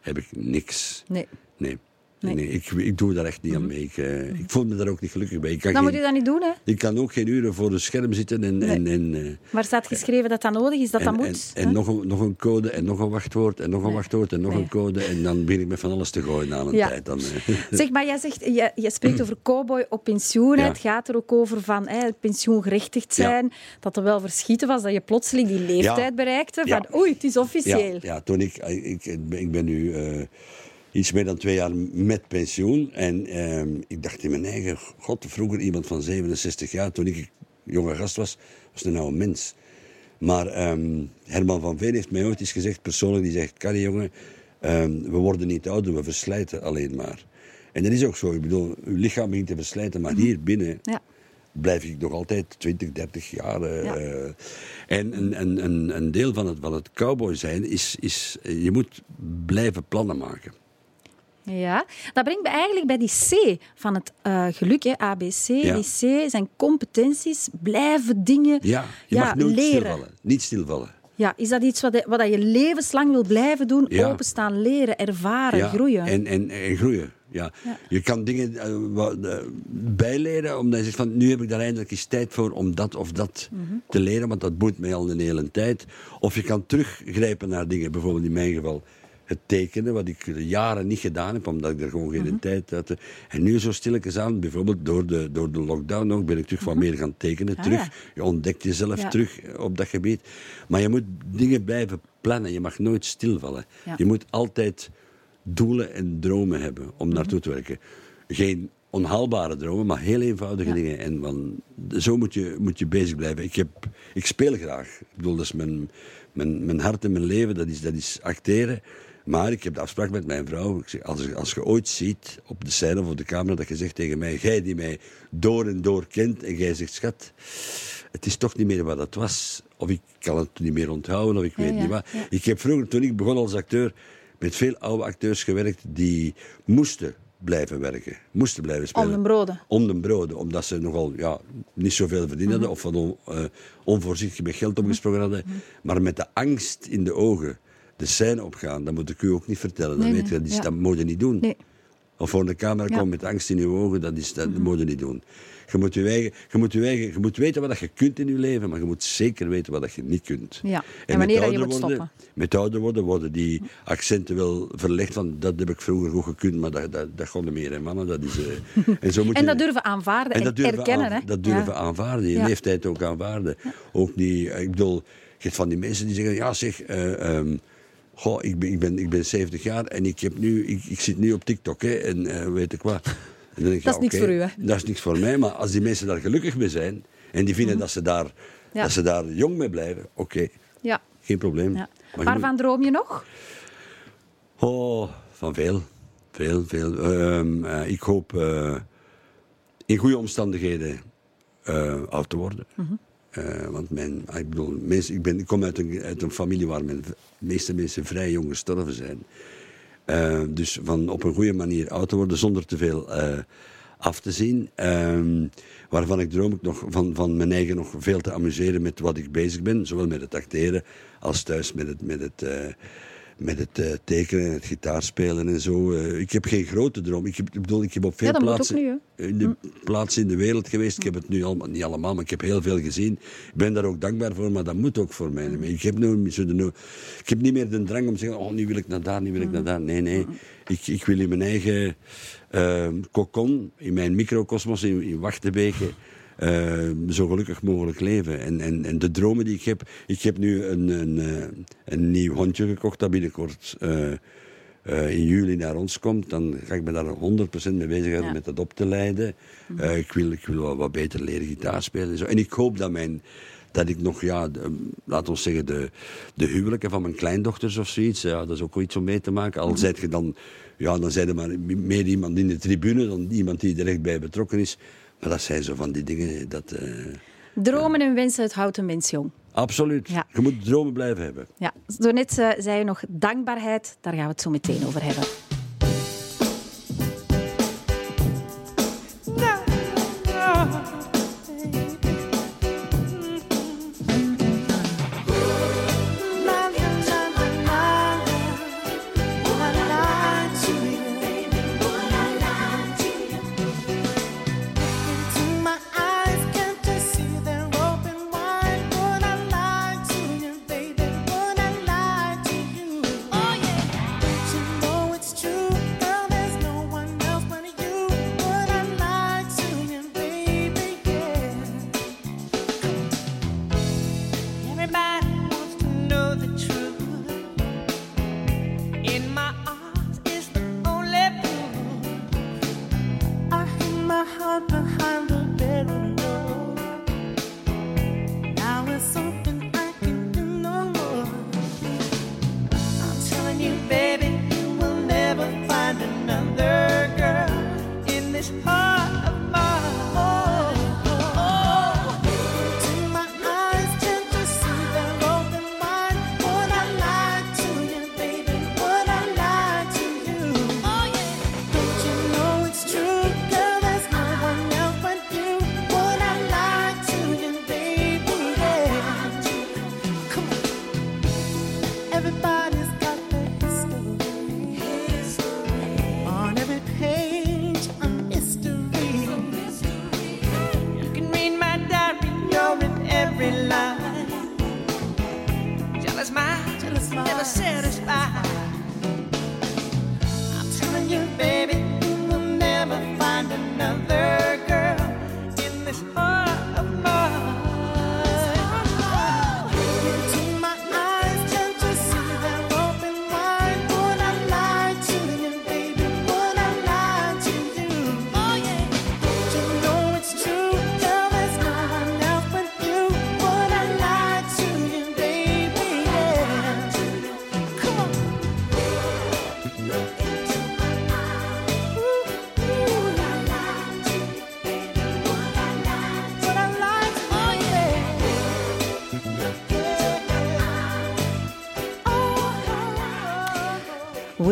heb ik niks.
Nee.
Nee.
Nee.
Nee. ik, ik doe daar echt niet aan mee. Ik, eh, ik voel me daar ook niet gelukkig bij. Ik kan,
Dan moet je dat niet doen, hè?
ik kan ook geen uren voor een scherm zitten en, en, en, eh,
Maar staat geschreven dat dat nodig is, dat
en,
dat
en,
moet?
en
hè?
nog, een, nog een code en nog een wachtwoord en nog een
Nee.
wachtwoord en nog
Nee.
een code. En dan begin ik met van alles te gooien aan een
Ja.
tijd. Dan.
Zeg, maar jij zegt, je, je spreekt over cowboy op pensioen.
Ja.
Het gaat er ook over van hè, pensioengerechtigd
Ja.
zijn. Dat er wel verschieten was dat je plotseling die leeftijd bereikte. Van oei, het is officieel.
Ja, ja toen ik, ik, ik ben- ik ben nu eh, iets meer dan twee jaar met pensioen. En ehm, ik dacht in mijn eigen, god, vroeger iemand van 67 jaar, toen ik jonge gast was, was een oude mens. Maar ehm, Herman van Veen heeft mij ooit eens gezegd, persoonlijk, die zegt, Carrie jongen, ehm, we worden niet ouder, we verslijten alleen maar. En dat is ook zo, ik bedoel, uw lichaam begint te verslijten, maar hier binnen
Ja.
blijf ik nog altijd 20, 30 jaar. eh,
Ja.
en een, een, een, een deel van het, van het cowboy zijn is, is, je moet blijven plannen maken.
Ja, dat brengt me eigenlijk bij die C van het eh, geluk, hè, ABC.
Ja.
Die C zijn competenties, blijven dingen
Ja, je
ja,
mag nooit
leren.
stilvallen. Niet stilvallen.
Ja, is dat iets wat je, wat je levenslang wil blijven doen?
Ja.
Openstaan, leren, ervaren,
Ja,
groeien.
En, en, en groeien. Ja.
Ja.
Je kan dingen eh, wat, eh, bijleren, omdat je zegt van nu heb ik daar eindelijk eens tijd voor om dat of dat
Mhm.
te leren, want dat boeit mij al een hele tijd. Of je kan teruggrijpen naar dingen, bijvoorbeeld in mijn geval het tekenen, wat ik jaren niet gedaan heb, omdat ik er gewoon geen
Mhm.
tijd had. En nu zo stilletjes aan, bijvoorbeeld door de, door de lockdown ook, ben ik terug wat meer gaan tekenen.
Ah,
terug.
ja.
Je ontdekt jezelf
Ja.
terug op dat gebied. Maar je moet dingen blijven plannen, je mag nooit stilvallen.
Ja.
Je moet altijd doelen en dromen hebben om naartoe te werken. Geen onhaalbare dromen, maar heel eenvoudige dingen. En van, zo moet je, moet je bezig blijven. Ik, heb, ik speel graag. Ik bedoel, dat is mijn, mijn, mijn hart en mijn leven, dat is, dat is acteren. Maar ik heb de afspraak met mijn vrouw. Ik zeg, als, als je ooit ziet op de scène of op de camera dat je zegt tegen mij, jij die mij door en door kent, en jij zegt, schat, het is toch niet meer wat het was. Of ik kan het niet meer onthouden, of ik weet
ja,
niet wat.
ja.
Ik heb vroeger, toen ik begon als acteur, met veel oude acteurs gewerkt die moesten blijven werken. Moesten blijven spelen.
Om de broden.
Om de broden, omdat ze nogal ja, niet zoveel verdiend hadden of van on, eh, onvoorzichtig met geld omgesprongen hadden. Maar met de angst in de ogen de scène opgaan, dat moet ik u ook niet vertellen. Dat
Nee,
weet je, dat, is,
ja.
dat moet je niet doen.
Nee.
Of voor de camera
Ja. Mhm.
komen met angst in je ogen, dat, is, dat moet je niet doen. Je moet, je, eigen, je, moet je, eigen, je moet weten wat je kunt in je leven, maar je moet zeker weten wat je niet kunt.
Ja. En
met
wanneer dat je moet
worden,
stoppen.
Met ouder worden worden die accenten wel verlegd van dat heb ik vroeger goed gekund, maar dat, dat, dat kon meer, hè, mannen. Dat is, eh, en, zo moet
En
je-
dat durven aanvaarden en,
dat durven
erkennen.
aan-
hè?
Dat durven
Ja.
aanvaarden, je
Ja.
leeftijd ook aanvaarden. Ook niet, ik bedoel, je hebt van die mensen die zeggen, ja zeg, eh, ehm, goh, ik, ben, ik, ben, ik ben 70 jaar en ik, heb nu, ik, ik zit nu op TikTok hè, en eh, weet ik wat. En dan denk ik,
Dat is
ja,
niks voor u, hè?
Dat is niks voor mij, maar als die mensen daar gelukkig mee zijn en die vinden dat, ze daar,
Mhm. Ja.
dat ze daar jong mee blijven, oké,
Ja.
geen probleem.
Ja.
Moet-
Waarvan droom je nog?
Oh, van veel. Veel, veel. Ehm, eh, ik hoop eh, in goede omstandigheden oud te worden. Eh, want mijn, ah, ik, bedoel, mensen, ik, ben, ik kom uit een, uit een familie waar mijn, de meeste mensen vrij jong gestorven zijn. Eh, dus van op een goede manier oud te worden zonder te veel eh, af te zien. Ehm, waarvan ik droom ik nog van, van mijn eigen nog veel te amuseren met wat ik bezig ben. Zowel met het acteren als thuis met het, met het, met het eh, tekenen en het gitaarspelen en zo. Eh, ik heb geen grote droom. Ik, heb, ik bedoel, ik heb op veel
Ja,
plaatsen,
nu,
in de plaatsen in de wereld geweest. Ik heb het nu allemaal, niet allemaal, maar ik heb heel veel gezien. Ik ben daar ook dankbaar voor, maar dat moet ook voor mij. Ik heb, nu, zo de, ik heb niet meer de drang om te zeggen, oh, nu wil ik naar daar, nu wil ik naar daar. Nee, nee. Ik, ik wil in mijn eigen uh, kokon, in mijn microcosmos in, in Wachtebeke, eh, zo gelukkig mogelijk leven. En, en, en de dromen die ik heb... Ik heb nu een, een, eh, een nieuw hondje gekocht dat binnenkort... eh, eh, in juli naar ons komt, dan ga ik me daar 100% mee bezig houden
Ja.
met dat op te leiden. Eh, ik wil, ik wil wat, wat beter leren gitaar spelen en zo. En ik hoop dat mijn dat ik nog, ja, de, laat ons zeggen, de, de huwelijken van mijn kleindochters of zoiets, ja, dat is ook iets om mee te maken. Al zijt je dan, ja, dan zijn er maar meer iemand in de tribune dan iemand die er echt bij betrokken is. Maar dat zijn zo van die dingen, dat... eh,
Dromen en wensen, het houdt een mens jong.
absoluut.
Ja.
Je moet dromen blijven hebben.
Ja, zo net eh, zei je nog dankbaarheid, daar gaan we het zo meteen over hebben.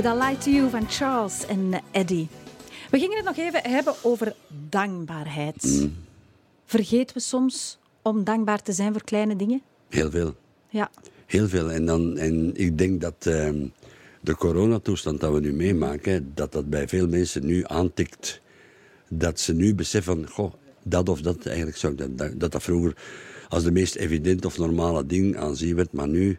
Would I Lie to You
van Charles en Eddie. We gingen het nog even hebben over dankbaarheid. Vergeten we soms om dankbaar te zijn voor kleine dingen?
Heel veel.
Ja.
Heel veel. En, dan, en ik denk dat ehm, de coronatoestand dat we nu meemaken, dat dat bij veel mensen nu aantikt. Dat ze nu beseffen van, goh, dat of dat, eigenlijk zou ik dat, dat, dat dat vroeger als de meest evident of normale ding aanzien werd, maar nu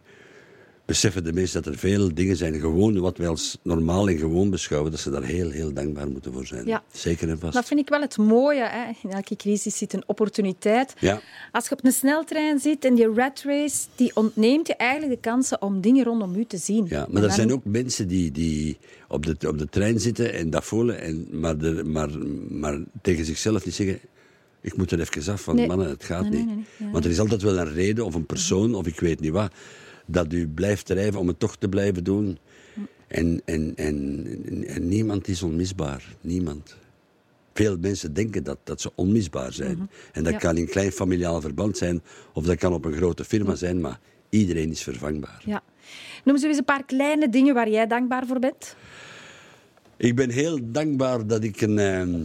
beseffen de mensen dat er veel dingen zijn, gewoon wat wij als normaal en gewoon beschouwen, dat ze daar heel, heel dankbaar moeten voor zijn.
Ja.
Zeker en vast.
Dat vind ik wel het mooie. Hè. In elke crisis zit een opportuniteit.
Ja.
Als je op een sneltrein zit en die rat race, die ontneemt je eigenlijk de kansen om dingen rondom u te zien.
Ja, maar er zijn ook mensen die, die op, de, op de trein zitten en dat voelen, en, maar, de, maar, maar tegen zichzelf niet zeggen: Ik moet er even af, want
Nee.
mannen, het gaat
Nee, nee,
niet.
Ja.
Want er is altijd wel een reden of een persoon of ik weet niet wat, dat u blijft drijven om het toch te blijven doen. En, en, en, en, niemand is onmisbaar. Niemand. veel mensen denken dat, dat ze onmisbaar zijn. En dat
Ja.
kan in klein familiaal verband zijn, of dat kan op een grote firma zijn, maar iedereen is vervangbaar.
Ja. Noem ze eens een paar kleine dingen waar jij dankbaar voor bent.
Ik ben heel dankbaar dat ik een, ehm,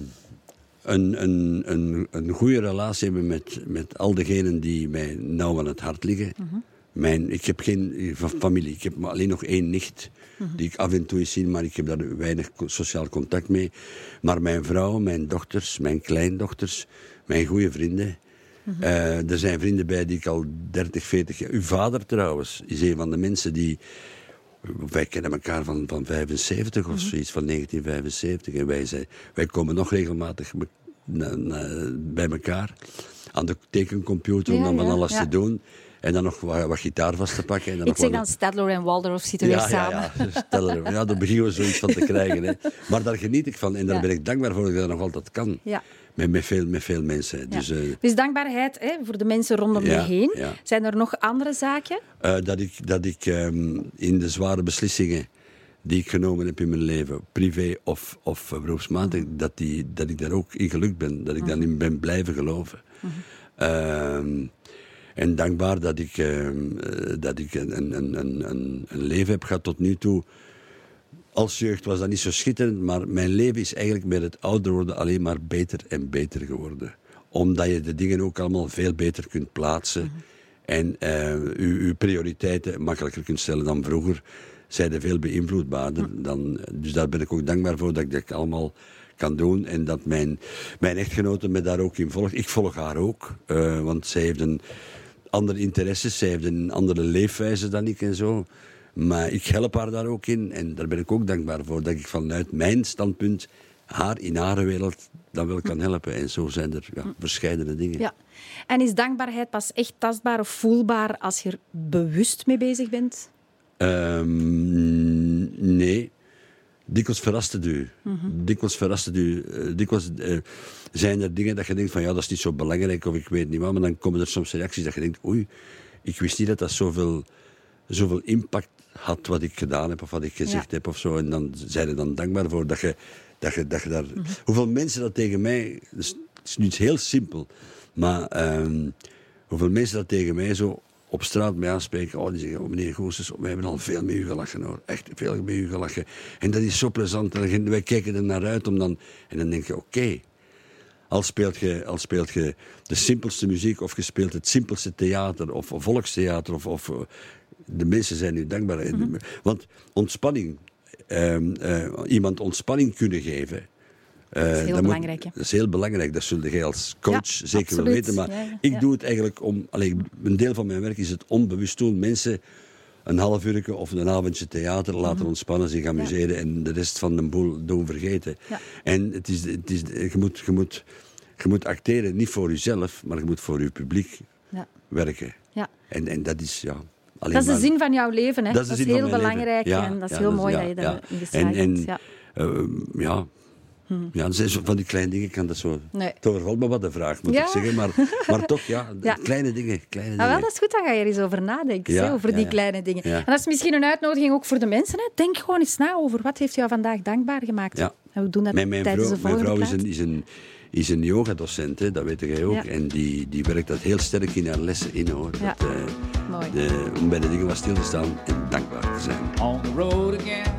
een, een, een, een goede relatie heb met, met al degenen die mij nauw aan het hart liggen. Mijn, ik heb geen fa- familie, ik heb maar alleen nog één nicht die ik af en toe eens zie, maar ik heb daar weinig sociaal contact mee. Maar mijn vrouw, mijn dochters, mijn kleindochters, mijn goede vrienden. Eh, er zijn vrienden bij die ik al 30, 40 jaar... Uw vader trouwens is een van de mensen die... Wij kennen elkaar van, van 75 of zoiets, van 1975. En wij, zijn, wij komen nog regelmatig me- na- na- bij elkaar aan de tekencomputer om
Ja,
dan van
ja,
alles
ja.
te doen. En dan nog wat, wat gitaar vast te pakken. En dan
Ik
nog
zeg dan Stadler en Waldorf zitten weer
ja,
samen.
Ja, ja. Stel er, ja, daar beginnen we zoiets van te krijgen. Hè. Maar daar geniet ik van en daar
Ja.
ben ik dankbaar voor dat ik dat nog altijd kan.
Ja.
Met, met, veel, met veel mensen.
Ja.
Dus, eh,
Dus dankbaarheid hè, voor de mensen rondom je heen.
ja.
Zijn er nog andere zaken?
Eh, dat ik, dat ik ehm, in de zware beslissingen die ik genomen heb in mijn leven, privé of, of beroepsmatig, dat, die, dat ik daar ook in gelukt ben. Dat ik daarin ben blijven geloven. Ehm, en dankbaar dat ik, ehm, eh, dat ik een, een, een, een, leven heb gehad tot nu toe. Als jeugd was dat niet zo schitterend, maar mijn leven is eigenlijk met het ouder worden alleen maar beter en beter geworden. Omdat je de dingen ook allemaal veel beter kunt plaatsen. En eh, uw, uw prioriteiten makkelijker kunt stellen dan vroeger. Zijn er veel beïnvloedbaarder. Dan, dus daar ben ik ook dankbaar voor dat ik dat allemaal kan doen. En dat mijn, mijn echtgenote me daar ook in volgt. Ik volg haar ook. eh, want zij heeft een andere interesses. Zij heeft een andere leefwijze dan ik en zo. Maar ik help haar daar ook in. En daar ben ik ook dankbaar voor. Dat ik vanuit mijn standpunt haar in haar wereld dan wel kan helpen. En zo zijn er ja, verschillende dingen.
Ja. En is dankbaarheid pas echt tastbaar of voelbaar als je er bewust mee bezig bent?
Ehm, nee. Dikwijls verrast het u. Dikwijls verrast het u. Eh, dikwijls eh, zijn er dingen dat je denkt van ja, dat is niet zo belangrijk of ik weet niet wat. Maar dan komen er soms reacties dat je denkt oei, ik wist niet dat dat zoveel, zoveel impact had wat ik gedaan heb of wat ik gezegd
Ja.
heb of zo. En dan zijn er dan dankbaar voor dat je, dat je, dat je daar... Hoeveel mensen dat tegen mij... dus het is nu heel simpel, maar ehm, hoeveel mensen dat tegen mij zo op straat mij aanspreken. Oh, die zeggen, oh, meneer Goossens, we hebben al veel met u gelachen hoor. Echt veel met u gelachen. En dat is zo plezant. En wij kijken er naar uit om dan... En dan denk je, oké. Al speelt, je, al speelt je de simpelste muziek of je speelt het simpelste theater of, volkstheater of, of eh, de mensen zijn nu dankbaar. Want ontspanning, ehm, eh, iemand ontspanning kunnen geven. Eh,
is heel
dat moet-
belangrijk,
dat is heel belangrijk. Dat zul jij als coach zeker wel weten. Maar ik doe het eigenlijk om... Allee, een deel van mijn werk is het onbewust doen. Mensen een half uur of een avondje theater laten ontspannen, zich amuseren en de rest van de boel doen vergeten.
Mhm. Ja.
En het is, het is, je, moet, je, moet, je moet acteren niet voor jezelf, maar je moet voor je publiek
Ja.
werken.
Ja.
En, en dat is ja, alleen
Dat is de zin van jouw leven. Hè?
dat is de
heel belangrijk en dat is heel
dat
mooi dat je
ja.
daarin geslaagd
En, en.
Ja.
Ja. Ja, dat zijn zo van die kleine dingen, ik kan dat zo...
Nee.
Het overvalt me wat de vraag, moet
Ja.
ik zeggen. Maar, maar toch, ja,
Ja.
kleine dingen. Kleine
Ah, wel,
dingen.
dat is goed, dan ga je er eens over nadenken,
Ja,
over
ja,
die
ja.
kleine dingen.
Ja.
En dat is misschien een uitnodiging ook voor de mensen. Hè. Denk gewoon eens na over wat heeft jou vandaag dankbaar gemaakt.
Ja.
En we doen dat
Mijn, mijn
tijdens
vrouw,
de
mijn
volgende
vrouw is een, is een, is een yogadocent, hè, dat weet jij ook.
Ja.
En die, die werkt dat heel sterk in haar lessen in, hoor.
Ja.
Dat, eh,
Mooi.
de, om bij de dingen wat stil te staan en dankbaar te zijn.
on the road again.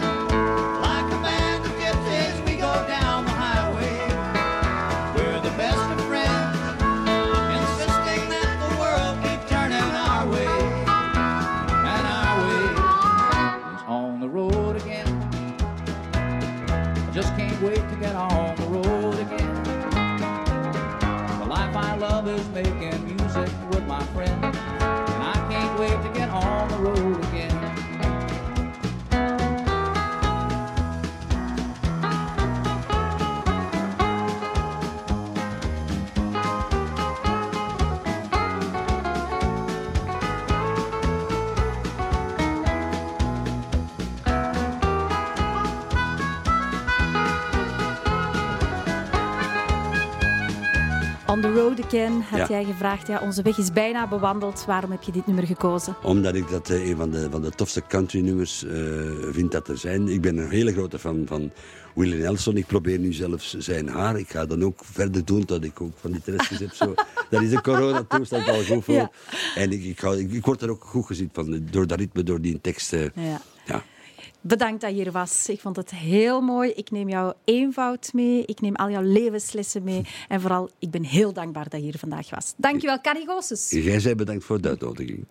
Road
On the Road Again had
Ja.
jij gevraagd. Ja, onze weg is bijna bewandeld. Waarom heb je dit nummer gekozen?
Omdat ik dat eh, een van de, van de tofste country-nummers eh, vind dat er zijn. Ik ben een hele grote fan van Willie Nelson. Ik probeer nu zelfs zijn haar. Ik ga dan ook verder doen dat ik ook van die tresjes heb. Zo. Dat is de coronatoestand al goed voor.
Ja.
En ik, ik, ga, ik, ik word er ook goed gezien van. Door dat ritme, door die tekst. eh,
Ja.
ja.
Bedankt dat je hier was. Ik vond het heel mooi. Ik neem jouw eenvoud mee. Ik neem al jouw levenslessen mee. En vooral, ik ben heel dankbaar dat je hier vandaag was. Dankjewel, Carrie Goossens.
Jij zei bedankt voor de uitnodiging.